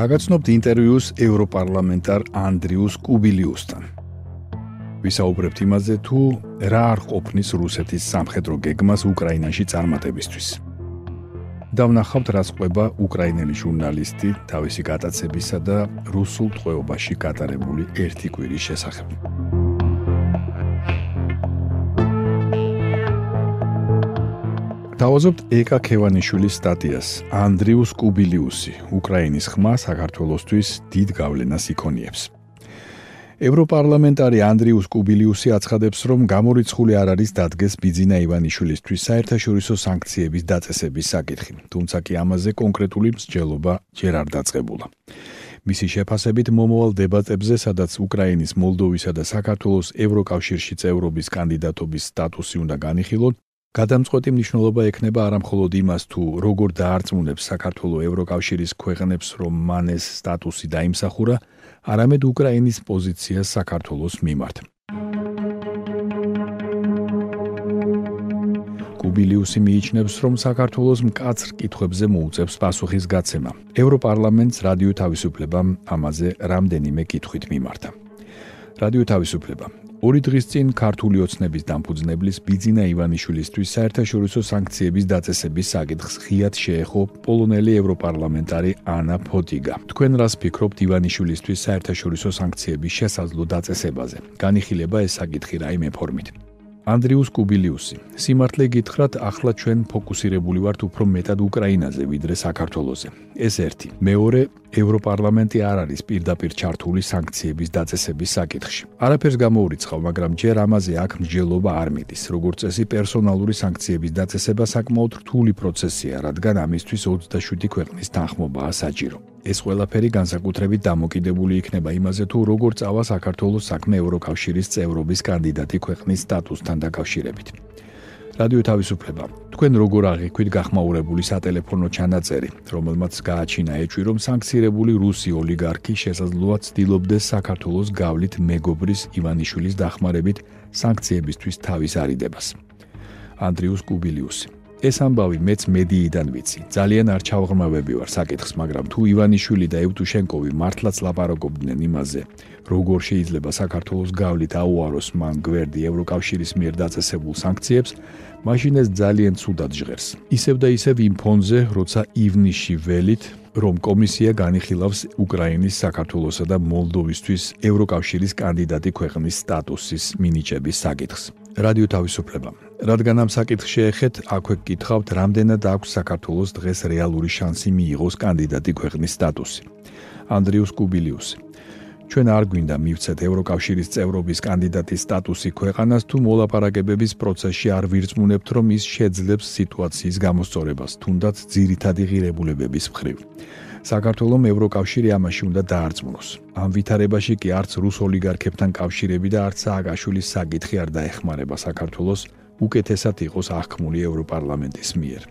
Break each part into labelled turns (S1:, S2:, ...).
S1: გაგაცნობთ ინტერვიუს ევროპარლამენტარ ანდრიუს კუბილიუსთან. ვისაუბრებთ იმაზე, თუ რა არ ყოფნის რუსეთის სამხედრო გეგმას უკრაინაში წარმატებისთვის. დავნახავთ, რას ყვება უკრაინელი ჟურნალისტი თავისი გატაცებისა და რუსულ ტყვეობაში გატარებული ერთი კვირის შესახებ. დავაზობთ ეკა ქევანიშვილის სტატიას ანდრიუს კუბილიუსი უკრაინის ხმა საქართველოსთვის დიდ გავლენას იქონიებს. ევროპარლამენტარი ანდრიუს კუბილიუსი აცხადებს, რომ გამორიცხული არ არის დადგეს ბიძინა ივანიშვილისთვის საერთაშორისო სანქციების დაწესების საკითხი, თუმცა კი ამაზე კონკრეტული მსჯელობა ჯერ არ დაწყებულა. მისი შეფასებით მომავალ დებატებზე, სადაც უკრაინის, მოლდოვისა და საქართველოს ევროკავშირში წევრობის კანდიდატობის სტატუსი უნდა განიხილონ, გადამწყვეტი მნიშვნელობა ექნება არამხოლოდ იმას, თუ როგორ დაარწმუნებს საქართველოს ევროკავშირის ქვეყნებს, რომ მან ეს სტატუსი დაიმსახურა, არამედ უკრაინის პოზიცია საქართველოს მიმართ. კუბილიუსი მიიჩნევს, რომ საქართველოს მკაცრ კითხვებზე მოუწევს პასუხის გაცემა. ევროპარლამენტს რადიო თავისუფლებამ ამაზე რამდენიმე კითხვით მიმართა. რადიო თავისუფლება ორი დღის წინ ქართული ოცნების დამფუძნებლის ბიძინა ივანიშვილისთვის საერთაშორისო სანქციების დაწესების საკითხს ღიად შეეხო პოლონელი ევროპარლამენტარი ანა ფოტიგა. თქვენ რას ფიქრობთ ივანიშვილისთვის საერთაშორისო სანქციების შესაძლო დაწესებაზე? განიხილება ეს საკითხი რაიმე ფორმით? ანდრიუს კუბილიუსი. სიმართლე გითხრათ, ახლა ჩვენ ფოკუსირებული ვართ უფრო მეტად უკრაინაზე ვიდრე საქართველოზე. ეს ერთი. მეორე, ევროპარლამენტი არ არის პირდაპირ ჩართული სანქციების დაწესების საკითხში. არაფერს გამოურიცხავ, მაგრამ ჯერ ამაზე აქ მსჯელობა არ მიდის. როგორც წესი, პერსონალური სანქციების დაწესება საკმაოდ რთული პროცესია, რადგან ამისთვის 27 ქვეყნის თანხმობაა საჭირო. ეს ყველაფერი განსაკუთრებით დამოკიდებული იქნება იმაზე, თუ როგორ წავა საქართველოს საქმე ევროკავშირის წევრობის კანდიდატი ქვეყნის სტატუსთან დაკავშირებით. რადიო თავისუფლება. თქვენ როგორ აღიქვით გახმაურებული სატელეფონო ჩანაწერი, რომელმაც გააჩინა ეჭვი, რომ სანქცირებული რუსი ოლიგარქი შესაძლოა ცდილობდეს საქართველოს გავლით მეგობრის ივანიშვილის დახმარებით სანქციებისთვის თავის არიდებას. ანდრიუს კუბილიუსი ეს ამბავი მეც მედიიდან ვიცი. ძალიან არ ჩავღრმავები ვარ საკითხს, მაგრამ თუ ივანიშვილი და ევტუშენკოვი მართლაც ლაპარაკობდნენ იმაზე, როგორ შეიძლება საქართველოს გავლით აუაროს მან გვერდი ევროკავშირის მიერ დაწესებულ სანქციებს, მაშინ ეს ძალიან ცუდად ჟღერს. ისევ და ისევ იმ ფონზე, როცა ივნიში ველით რომ კომისია განიხილავს უკრაინის, საქართველოსა და მოლდოვისთვის ევროკავშირის კანდიდატი ქვეყნის სტატუსის მინიჭების საკითხს. რადიო თავისუფლება. რადგან ამ საკითხს შეეხეთ, აქვე გკითხავთ, რამდენად აქვს საქართველოს დღეს რეალური შანსი მიიღოს კანდიდატი ქვეყნის სტატუსი. ანდრიუს კუბილიუსი ჩვენ არ გვინდა მივცეთ ევროკავშირის წევრობის კანდიდატის სტატუსი ქვეყანას თუ მოლაპარაკებების პროცესში არ ვირწმუნებთ რომ ის შეძლებს სიტუაციის გამოსწორებას თუნდაც ძირითადი ღირებულებების მხრივ. საქართველოს ევროკავშირი ამაში უნდა დაარწმუნოს. ამ ვითარებაში კი არც რუს ოლიგარქებთან კავშირები და არც სააგაშვილის საკითხი არ დაეხმარება საქართველოს უკეთესად იყოს აღქმული ევროპარლამენტის მიერ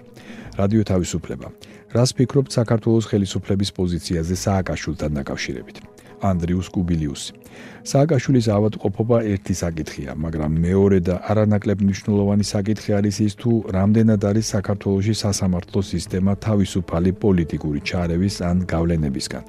S1: რადიო თავისუფლება რას ფიქრობთ საქართველოს ხელისუფლების პოზიციაზე სააგაშვილთან დაკავშირებით ანდრიუს კუბილიუსი. სააკაშვილის ავადმყოფობა ერთი საკითხია, მაგრამ მეორე და არანაკლებ მნიშვნელოვანი საკითხი არის ის თუ რამდენად არის საქართველოსი სასამართლო სისტემა თავისუფალი პოლიტიკური ჩარევის ან გავლენებისგან.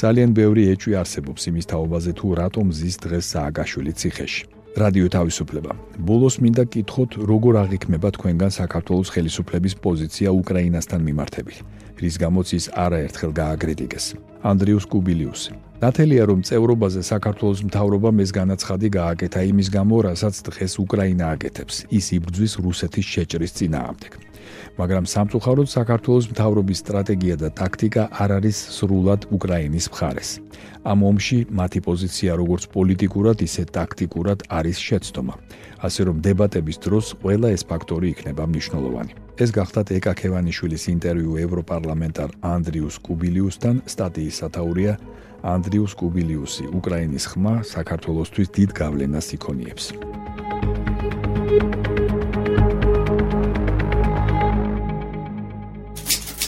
S1: ძალიან ბევრი ეჭვი არსებობს იმის თაობაზე თუ რატომ ზის დღეს სააკაშვილი ციხეში. რადიო თავისუფლება. ბოლოს მინდა გითხოთ, როგორ აღიქმება თქვენგან საქართველოს ხელისუფლების პოზიცია უკრაინასთან მიმართებით, რის გამოც ის არაერთხელ გააგრიტიკეს. ანდრიუს კუბილიუსი. ნათელია რომ წევრობაზე საქართველოს მთავრობამ ეს განაცხადი გააკეთა იმის გამო, რასაც დღეს უკრაინა აკეთებს, ის იბრძვის რუსეთის შეჭრის წინააღმდეგ. მაგრამ სამწუხაროდ საქართველოს მთავრობის სტრატეგია და ტაქტიკა არ არის სრულად უკრაინის მხარეს. ამ ომში მათი პოზიცია როგორც პოლიტიკურად, ისე ტაქტიკურად არის შეცდომა. ასე რომ დებატების დროს ყველა ეს ფაქტორი იქნება მნიშვნელოვანი. ეს გახდათ ეკა ქევანიშვილის ინტერვიუ ევროპარლამენტარ ანდრიუს კუბილიუსთან სტატიის სათაურია ანდრიუს კუბილიუსი უკრაინის ხმა საქართველოსთვის დიდ გავლენას იქონიებს.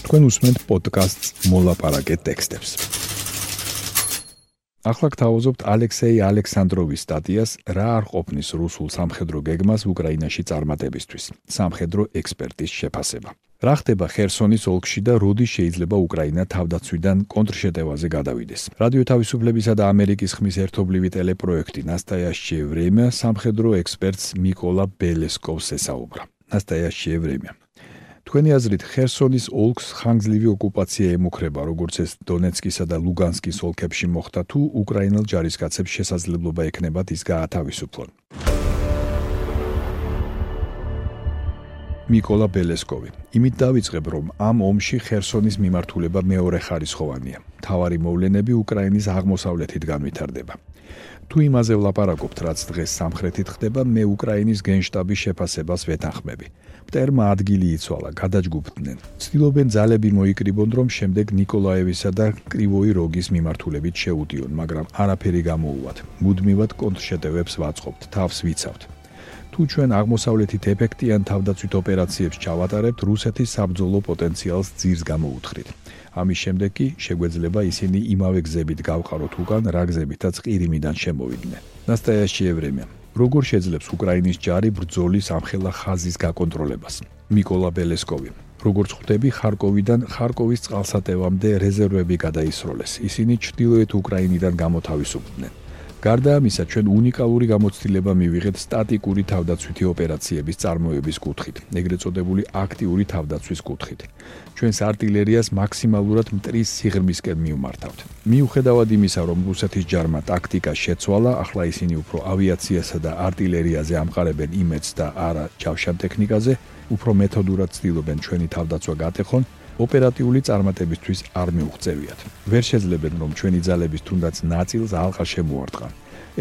S1: თქვენ უსმენთ პოდკასტს მოლაპარაკე ტექსტებს. ახლა გთავაზობთ ალექსეი ალექსანდროვის სტატიას რა არ ყოფნის რუსულ სამხედრო გეგმას უკრაინაში წარმატებისთვის. სამხედრო ექსპერტის შეფასება. რა ხდება ხერსონის ოლქში და როდი შეიძლება უკრაინა თავდაცვიდან კონტრშეტევაზე გადავიდეს. რადიო თავისუფლებისა და ამერიკის ხმის ერთობლივი ტელეპროექტი ნასტაიაშჩე ვრემია სამხედრო ექსპერტს მიკოლა ბელესკოვს ესაუბრა. ნასტაიაშჩე ვრემია თქვენი აზრით ხერსონის ოლქს ხანგრძლივი ოკუპაცია ემუქრება როგორც ეს დონეცკისა და ლუგანსკის ოლქებში მოხდა თუ უკრაინელ ჯარისკაცებს შესაძლებლობა ექნებათ ის გაათავისუფლონ მიკოლა ბელესკოვი. იმით დავიწყებ, რომ ამ ომში ხერსონის მიმართულება მეორე ხარისხოვანია. მთავარი მოვლენები უკრაინის აღმოსავლეთით განვითარდება. თუ იმაზე ვლაპარაკობთ, რაც დღეს სამხრეთით ხდება, მე უკრაინის გენშტაბის შეფასებას ვეთანხმები. მტერმა ადგილი იცვალა, გადაჯგუფდნენ. ცდილობენ ძალები მოიკრიბონ, რომ შემდეგ ნიკოლაევისა და კრივოი როგის მიმართულებით შეუდიონ, მაგრამ არაფერი გამოუვათ. მუდმივად კონტრშეტევებს ვაწყობთ, თავს ვიცავთ. თუ ჩვენ აღმოსავლეთით ეფექტიან თავდაცვით ოპერაციებს ჩავატარებთ, რუსეთის საბრძოლო პოტენციალს ძირს გამოუთხრით. ამის შემდეგ კი შეგვეძლება ისინი იმავე გზებით გავყაროთ უკან, რა გზებითაც ყირიმიდან შემოვიდნენ. ნასტაიაში ევრემია. როგორ შეძლებს უკრაინის ჯარი ბრძოლის ამხელა ხაზის გაკონტროლებას? მიკოლა ბელესკოვი. როგორც ხვდები, ხარკოვიდან ხარკოვის წყალსატევამდე რეზერვები გადაისროლეს. ისინი ჩრდილოეთ უკრაინიდან გამოთავისუფლდნენ. გარდა ამისა, ჩვენ უნიკალური გამოცდილება მივიღეთ სტატიკური თავდაცვითი ოპერაციების წარმოების კუთხით, ეგრეთ წოდებული აქტიური თავდაცვის კუთხით. ჩვენს артиლერიას მაქსიმალურად მტრის სიღრმისკენ მივმართავთ. მიუხედავად იმისა, რომ რუსეთის ჯარმა ტაქტიკა შეცვალა, ახლა ისინი უფრო ავიაციასა და артиლერიაზე ამყარებენ იმედს და არა ჯავშან ტექნიკაზე, უფრო მეთოდურად ცდილობენ ჩვენი თავდაცვა გატეხონ ოპერატიული წარმატებისთვის არ მიუღწევიათ. ვერ შეძლებენ რომ ჩვენი ძალების თუნდაც ნაწილს ალყა შემოარტყან.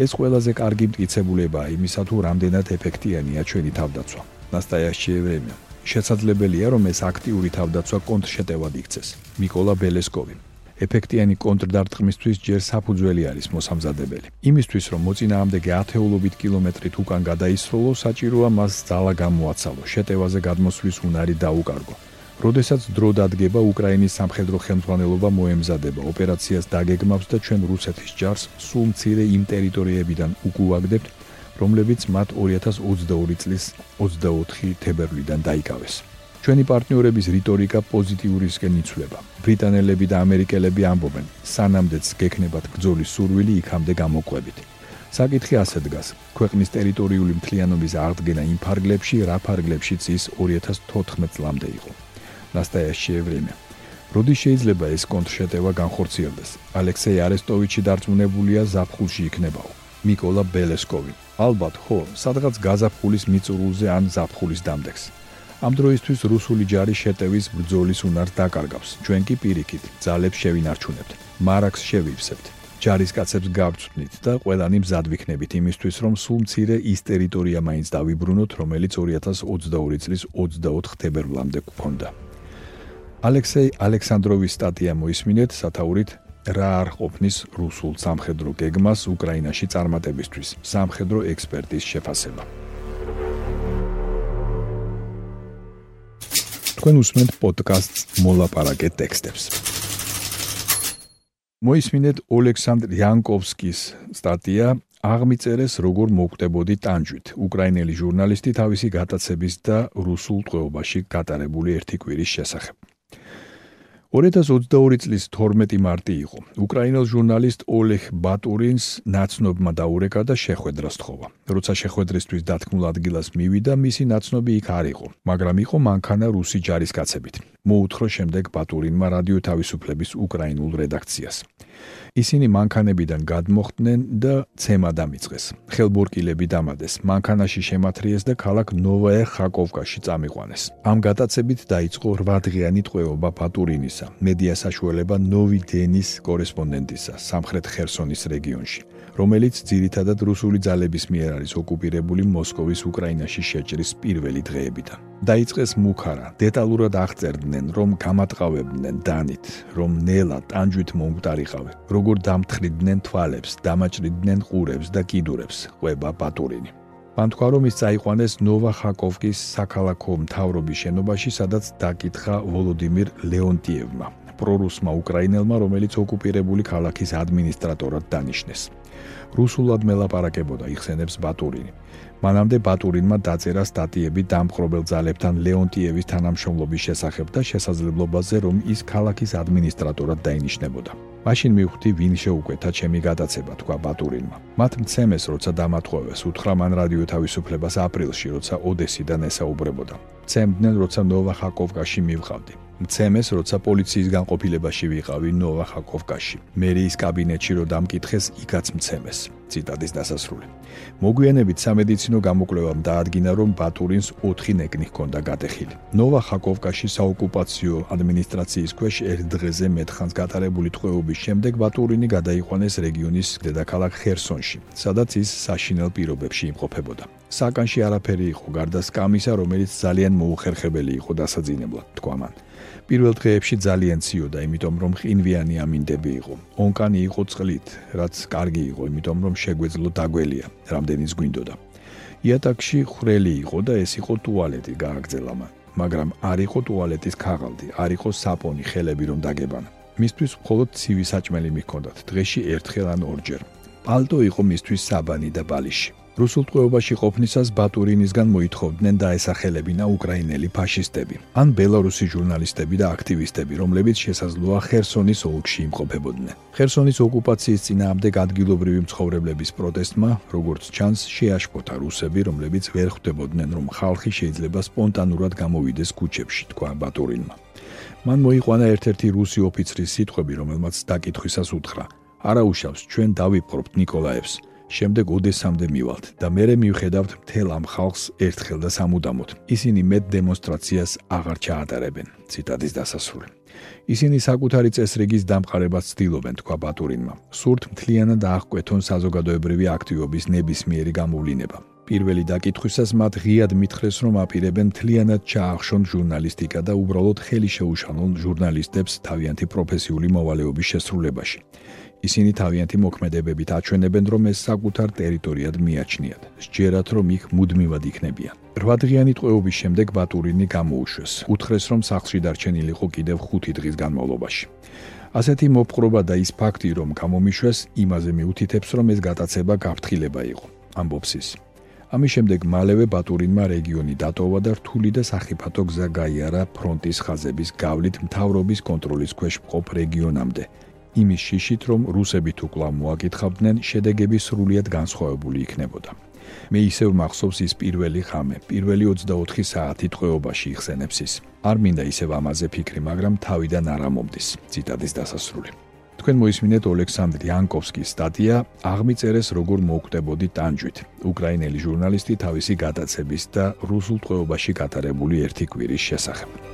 S1: ეს ყველაზე კარგი მტკიცებულებაა იმისა თუ რამდენად ეფექტიანია ჩვენი თავდაცვა. ნასტაიაში ევრემია. შესაძლებელია რომ ეს აქტიური თავდაცვა კონტრშეტევად იქცეს. მიკოლა ბელესკოვი ეფექტიანი კონტრდარტყმისთვის ჯერ საფუძველი არის მოსამზადებელი. იმისთვის რომ მოწინააღმდეგე ათეულობით კილომეტრით უკან გადაისროლო, საჭიროა მას ძალა გამოაცალო, შეტევაზე გადმოსვლის უნარი დაუკარგო. როდესაც დრო დადგება უკრაინის სამხედრო ხელმძღვანელობა მოემზადება. ოპერაციას დაგეგმავს და ჩვენ რუსეთის ჯარს სულ მცირე იმ ტერიტორიებიდან უკუაგდებთ რომლებიც მათ 2022 წლის 24 თებერვლიდან დაიკავეს. ჩვენი პარტნიორების რიტორიკა პოზიტიურისკენ იცვლება. ბრიტანელები და ამერიკელები ამბობენ სანამდეც გექნებათ ბრძოლის სურვილი იქამდე გამოყვებით საკითხი ასე დგას ქვეყნის ტერიტორიული მთლიანობის აღდგენა იმ ფარგლებში რა ფარგლებშიც ის 2014 წლამდე იყო ნასტაიაში ევრემია. როდი შეიძლება ეს კონტრშეტევა განხორციელდეს? ალექსეი არესტოვიჩი დარწმუნებულია ზაფხულში იქნებაო. მიკოლა ბელესკოვი. ალბათ, ხო, სადღაც გაზაფხულის მიწურულზე ან ზაფხულის დამდეგს. ამ დროისთვის რუსული ჯარი შეტევის ბრძოლის უნარს დაკარგავს. ჩვენ კი პირიქით ძალებს შევინარჩუნებთ. მარაქს შევივსებთ. ჯარისკაცებს გავწვნით და ყველანი მზად ვიქნებით იმისთვის, რომ სულ მცირე ის ტერიტორია მაინც დავიბრუნოთ, რომელიც 2022 წლის 24 თებერვლამდე გქონდა. ალექსეი ალექსანდროვის სტატია მოისმინეთ სათაურით რა არ ყოფნის რუსულ სამხედრო გეგმას უკრაინაში წარმატებისთვის. სამხედრო ექსპერტის შეფასება. თქვენ უსმენთ პოდკასტს მოლაპარაკე ტექსტებს. მოისმინეთ ოლექსანდრ იანკოვსკის სტატია აღმიწერეს როგორ მოკვდებოდი ტანჯვით უკრაინელი ჟურნალისტი თავისი გატაცების და რუსულ ტყვეობაში გატარებული ერთი კვირის შესახებ 2022 წლის 12 მარტი იყო. უკრაინელ ჟურნალისტ ოლეხ ბატურინს ნაცნობმა დაურეკა და შეხვედრა სთხოვა. როცა შეხვედრისთვის დათქმულ ადგილას მივიდა, მისი ნაცნობი იქ არ იყო, მაგრამ იყო მანქანა რუსი ჯარისკაცებით. მოუთხრო შემდეგ ბატურინმა რადიო თავისუფლების უკრაინულ რედაქციას. ისინი მანქანებიდან გადმოხდნენ და ცემა დამიწყეს. ხელბორკილები დამადეს, მანქანაში შემათრიეს და ქალაქ ნოვაე ხაკოვკაში წამიყვანეს. ამ გადაცებით დაიწყო 8 დღიანი ტყვეობა ბატურინისა, მედია საშუალება ნოვი დენის კორესპონდენტისა სამხრეთ ხერსონის რეგიონში. რომელიც ძირითადად რუსული ძალების მიერ არის ოკუპირებული მოსკოვის უკრაინაში შეჭრის პირველი დღეებიდან. დაიწყეს მუქარა, დეტალურად აღწერდნენ, რომ გამატყავებდნენ დანით, რომ ნელა ტანჯვით მომკვდარიყავე, როგორ დამთხრიდნენ თვალებს, დამაჭრიდნენ ყურებს და კიდურებს, ყვება ბატურინი. მან თქვა, რომ ის წაიყვანეს ნოვახაკოვკის საქალაქო მთავრობის შენობაში, სადაც დაკითხა ვოლოდიმირ ლეონტიევმა, პრორუსმა უკრაინელმა, რომელიც ოკუპირებული ქალაქის ადმინისტრატორად დანიშნეს. რუსულად მელაპარაკებოდა იხსენებს ბატურინი. მანამდე ბატურინმა დაწერა სტატიები დამპყრობელ ძალებთან ლეონტიევის თანამშრომლობის შესახებ და შესაძლებლობაზე, რომ ის ქალაქის ადმინისტრატორად დაინიშნებოდა. მაშინ მივხვდი, ვინ შეუკვეთა ჩემი გადაცემა, თქვა ბატურინმა. მათ მცემეს, როცა დამათხოვეს, უთხრა მან რადიო თავისუფლებას აპრილში, როცა ოდესიდან ესაუბრებოდა. ცემდნენ, როცა ნოვახაკოვკაში მივყავდი. მცემეს, როცა პოლიციის განყოფილებაში ვიყავი ნოვახაკოვკაში. მერიის კაბინეტში რო დამკითხეს, იქაც მცემეს. ციტადის დასასრული. მოგვიანებით სამედიცინო გამოკვლევამ დაადგინა, რომ ბატურინს 4 ნეკნი ჰქონდა გატეხილი. ნოვახაკოვკაში საოკუპაციო ადმინისტრაციის ქვეშ ერთ დღეზე მეთხანს გატარებული ტყვეობის შემდეგ ბატურინი გადაიყვანეს რეგიონის დედაქალაქ ხერსონში, სადაც ის საშინელ პირობებში იმყოფებოდა. საკანში არაფერი იყო გარდა სკამისა, რომელიც ძალიან მოუხერხებელი იყო დასაძინებლად, თქვა მან. პირველ დღეებში ძალიან ციოდა, იმიტომ რომ ყინვიანი ამინდები იყო. ონკანი იყო წყლით, რაც კარგი იყო, იმიტომ რომ შეგვეძლო დაგველია, რამდენიც გვინდოდა. იატაკში ხრელი იყო და ეს იყო ტუალეტი, გააგზელა მან. მაგრამ არ იყო ტუალეტის ქაღალდი, არ იყო საპონი, ხელები რომ დაგებანა. მისთვის მხოლოდ ცივი საჭმელი მიჰქონდათ, დღეში ერთხელ ან ორჯერ. პალტო იყო მისთვის საბანი და ბალიში. რუსულ ტყვეობაში ყოფნისას ბატურინისგან მოითხოვდნენ დაესახელებინა უკრაინელი ფაშისტები ან ბელარუსი ჟურნალისტები და აქტივისტები, რომლებიც შესაძლოა ხერსონის ოლქში იმყოფებოდნენ. ხერსონის ოკუპაციის წინააღმდეგ ადგილობრივი მცხოვრებლების პროტესტმა, როგორც ჩანს, შეაშფოთა რუსები, რომლებიც ვერ ხვდებოდნენ, რომ ხალხი შეიძლება სპონტანურად გამოვიდეს ქუჩებში, თქვა ბატურინმა. მან მოიყვანა ერთ-ერთი რუსი ოფიცრის სიტყვები, რომელმაც დაკითხვისას უთხრა: "არა უშავს, ჩვენ დავიპყრობთ ნიკოლაევს" შემდეგ ოდესამდე მივალთ და მერე მივხედავთ მთელ ამ ხალხს ერთხელ და სამუდამოდ. ისინი მეტ დემონსტრაციას აღარ ჩაატარებენ. ციტადის დასასრული. ისინი საკუთარი წესრიგის დამყარებას ცდილობენ, თქვა ბატურინმა. სურთ მთლიანად აღკვეთონ საზოგადოებრივი აქტივობის ნებისმიერი გამოვლინება. პირველი დაკითხვისას მათ ღიად მითხრეს, რომ აპირებენ მთლიანად ჩაახშონ ჟურნალისტიკა და უბრალოდ ხელი შეუშალონ ჟურნალისტებს თავიანთი პროფესიული მოვალეობის შესრულებაში. ისინი თავიანთი მოქმედებებით აჩვენებენ, რომ ეს საკუთარ ტერიტორიად მიაჩნიათ. სჯერათ, რომ იქ მუდმივად იქნებიან. 8 დღიანი ტყვეობის შემდეგ ბატურინი გამოუშვეს. უთხრეს, რომ სახლში დარჩენილიყო კიდევ 5 დღის განმავლობაში. ასეთი მოპყრობა და ის ფაქტი, რომ გამომიშვეს, იმაზე მიუთითებს, რომ ეს გატაცება გაფრთხილება იყო. ამბობს ის. ამის შემდეგ მალევე ბატურინმა რეგიონი დატოვა და რთული და სახიფათო გზა გაიარა ფრონტის ხაზების გავლით მთავრობის კონტროლის ქვეშ მყოფ რეგიონამდე. იმის შიშით, რომ რუსები თუ კვლავ მოაკითხავდნენ, შედეგები სრულიად განსხვავებული იქნებოდა. მე ისევ მახსოვს ის პირველი ხამე, პირველი 24 საათი ტყვეობაში იხსენებს ის. არ მინდა ისევ ამაზე ფიქრი, მაგრამ თავიდან არ ამომდის. ციტადის დასასრული. თქვენ მოისმინეთ ოლექსანდრ იანკოვსკის სტატია აღმიწერეს როგორ მოუკვდებოდი ტანჯვით. უკრაინელი ჟურნალისტი თავისი გადაცების და რუსულ ტყვეობაში გატარებული ერთი კვირის შესახებ.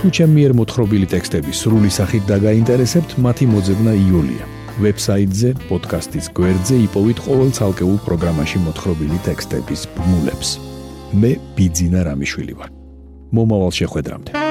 S1: თუ ჩემი მიერ მოთხრობილი ტექსტები სრული სახით დაგაინტერესებთ, მათი მოძებნა იულია. ვებსაიტზე, პოდკასტის გვერდზე იპოვეთ ყოველ ცალკეულ პროგრამაში მოთხრობილი ტექსტების ბმულებს. მე ბიძინა რამიშვილი ვარ. მომავალ შეხვედრამდე.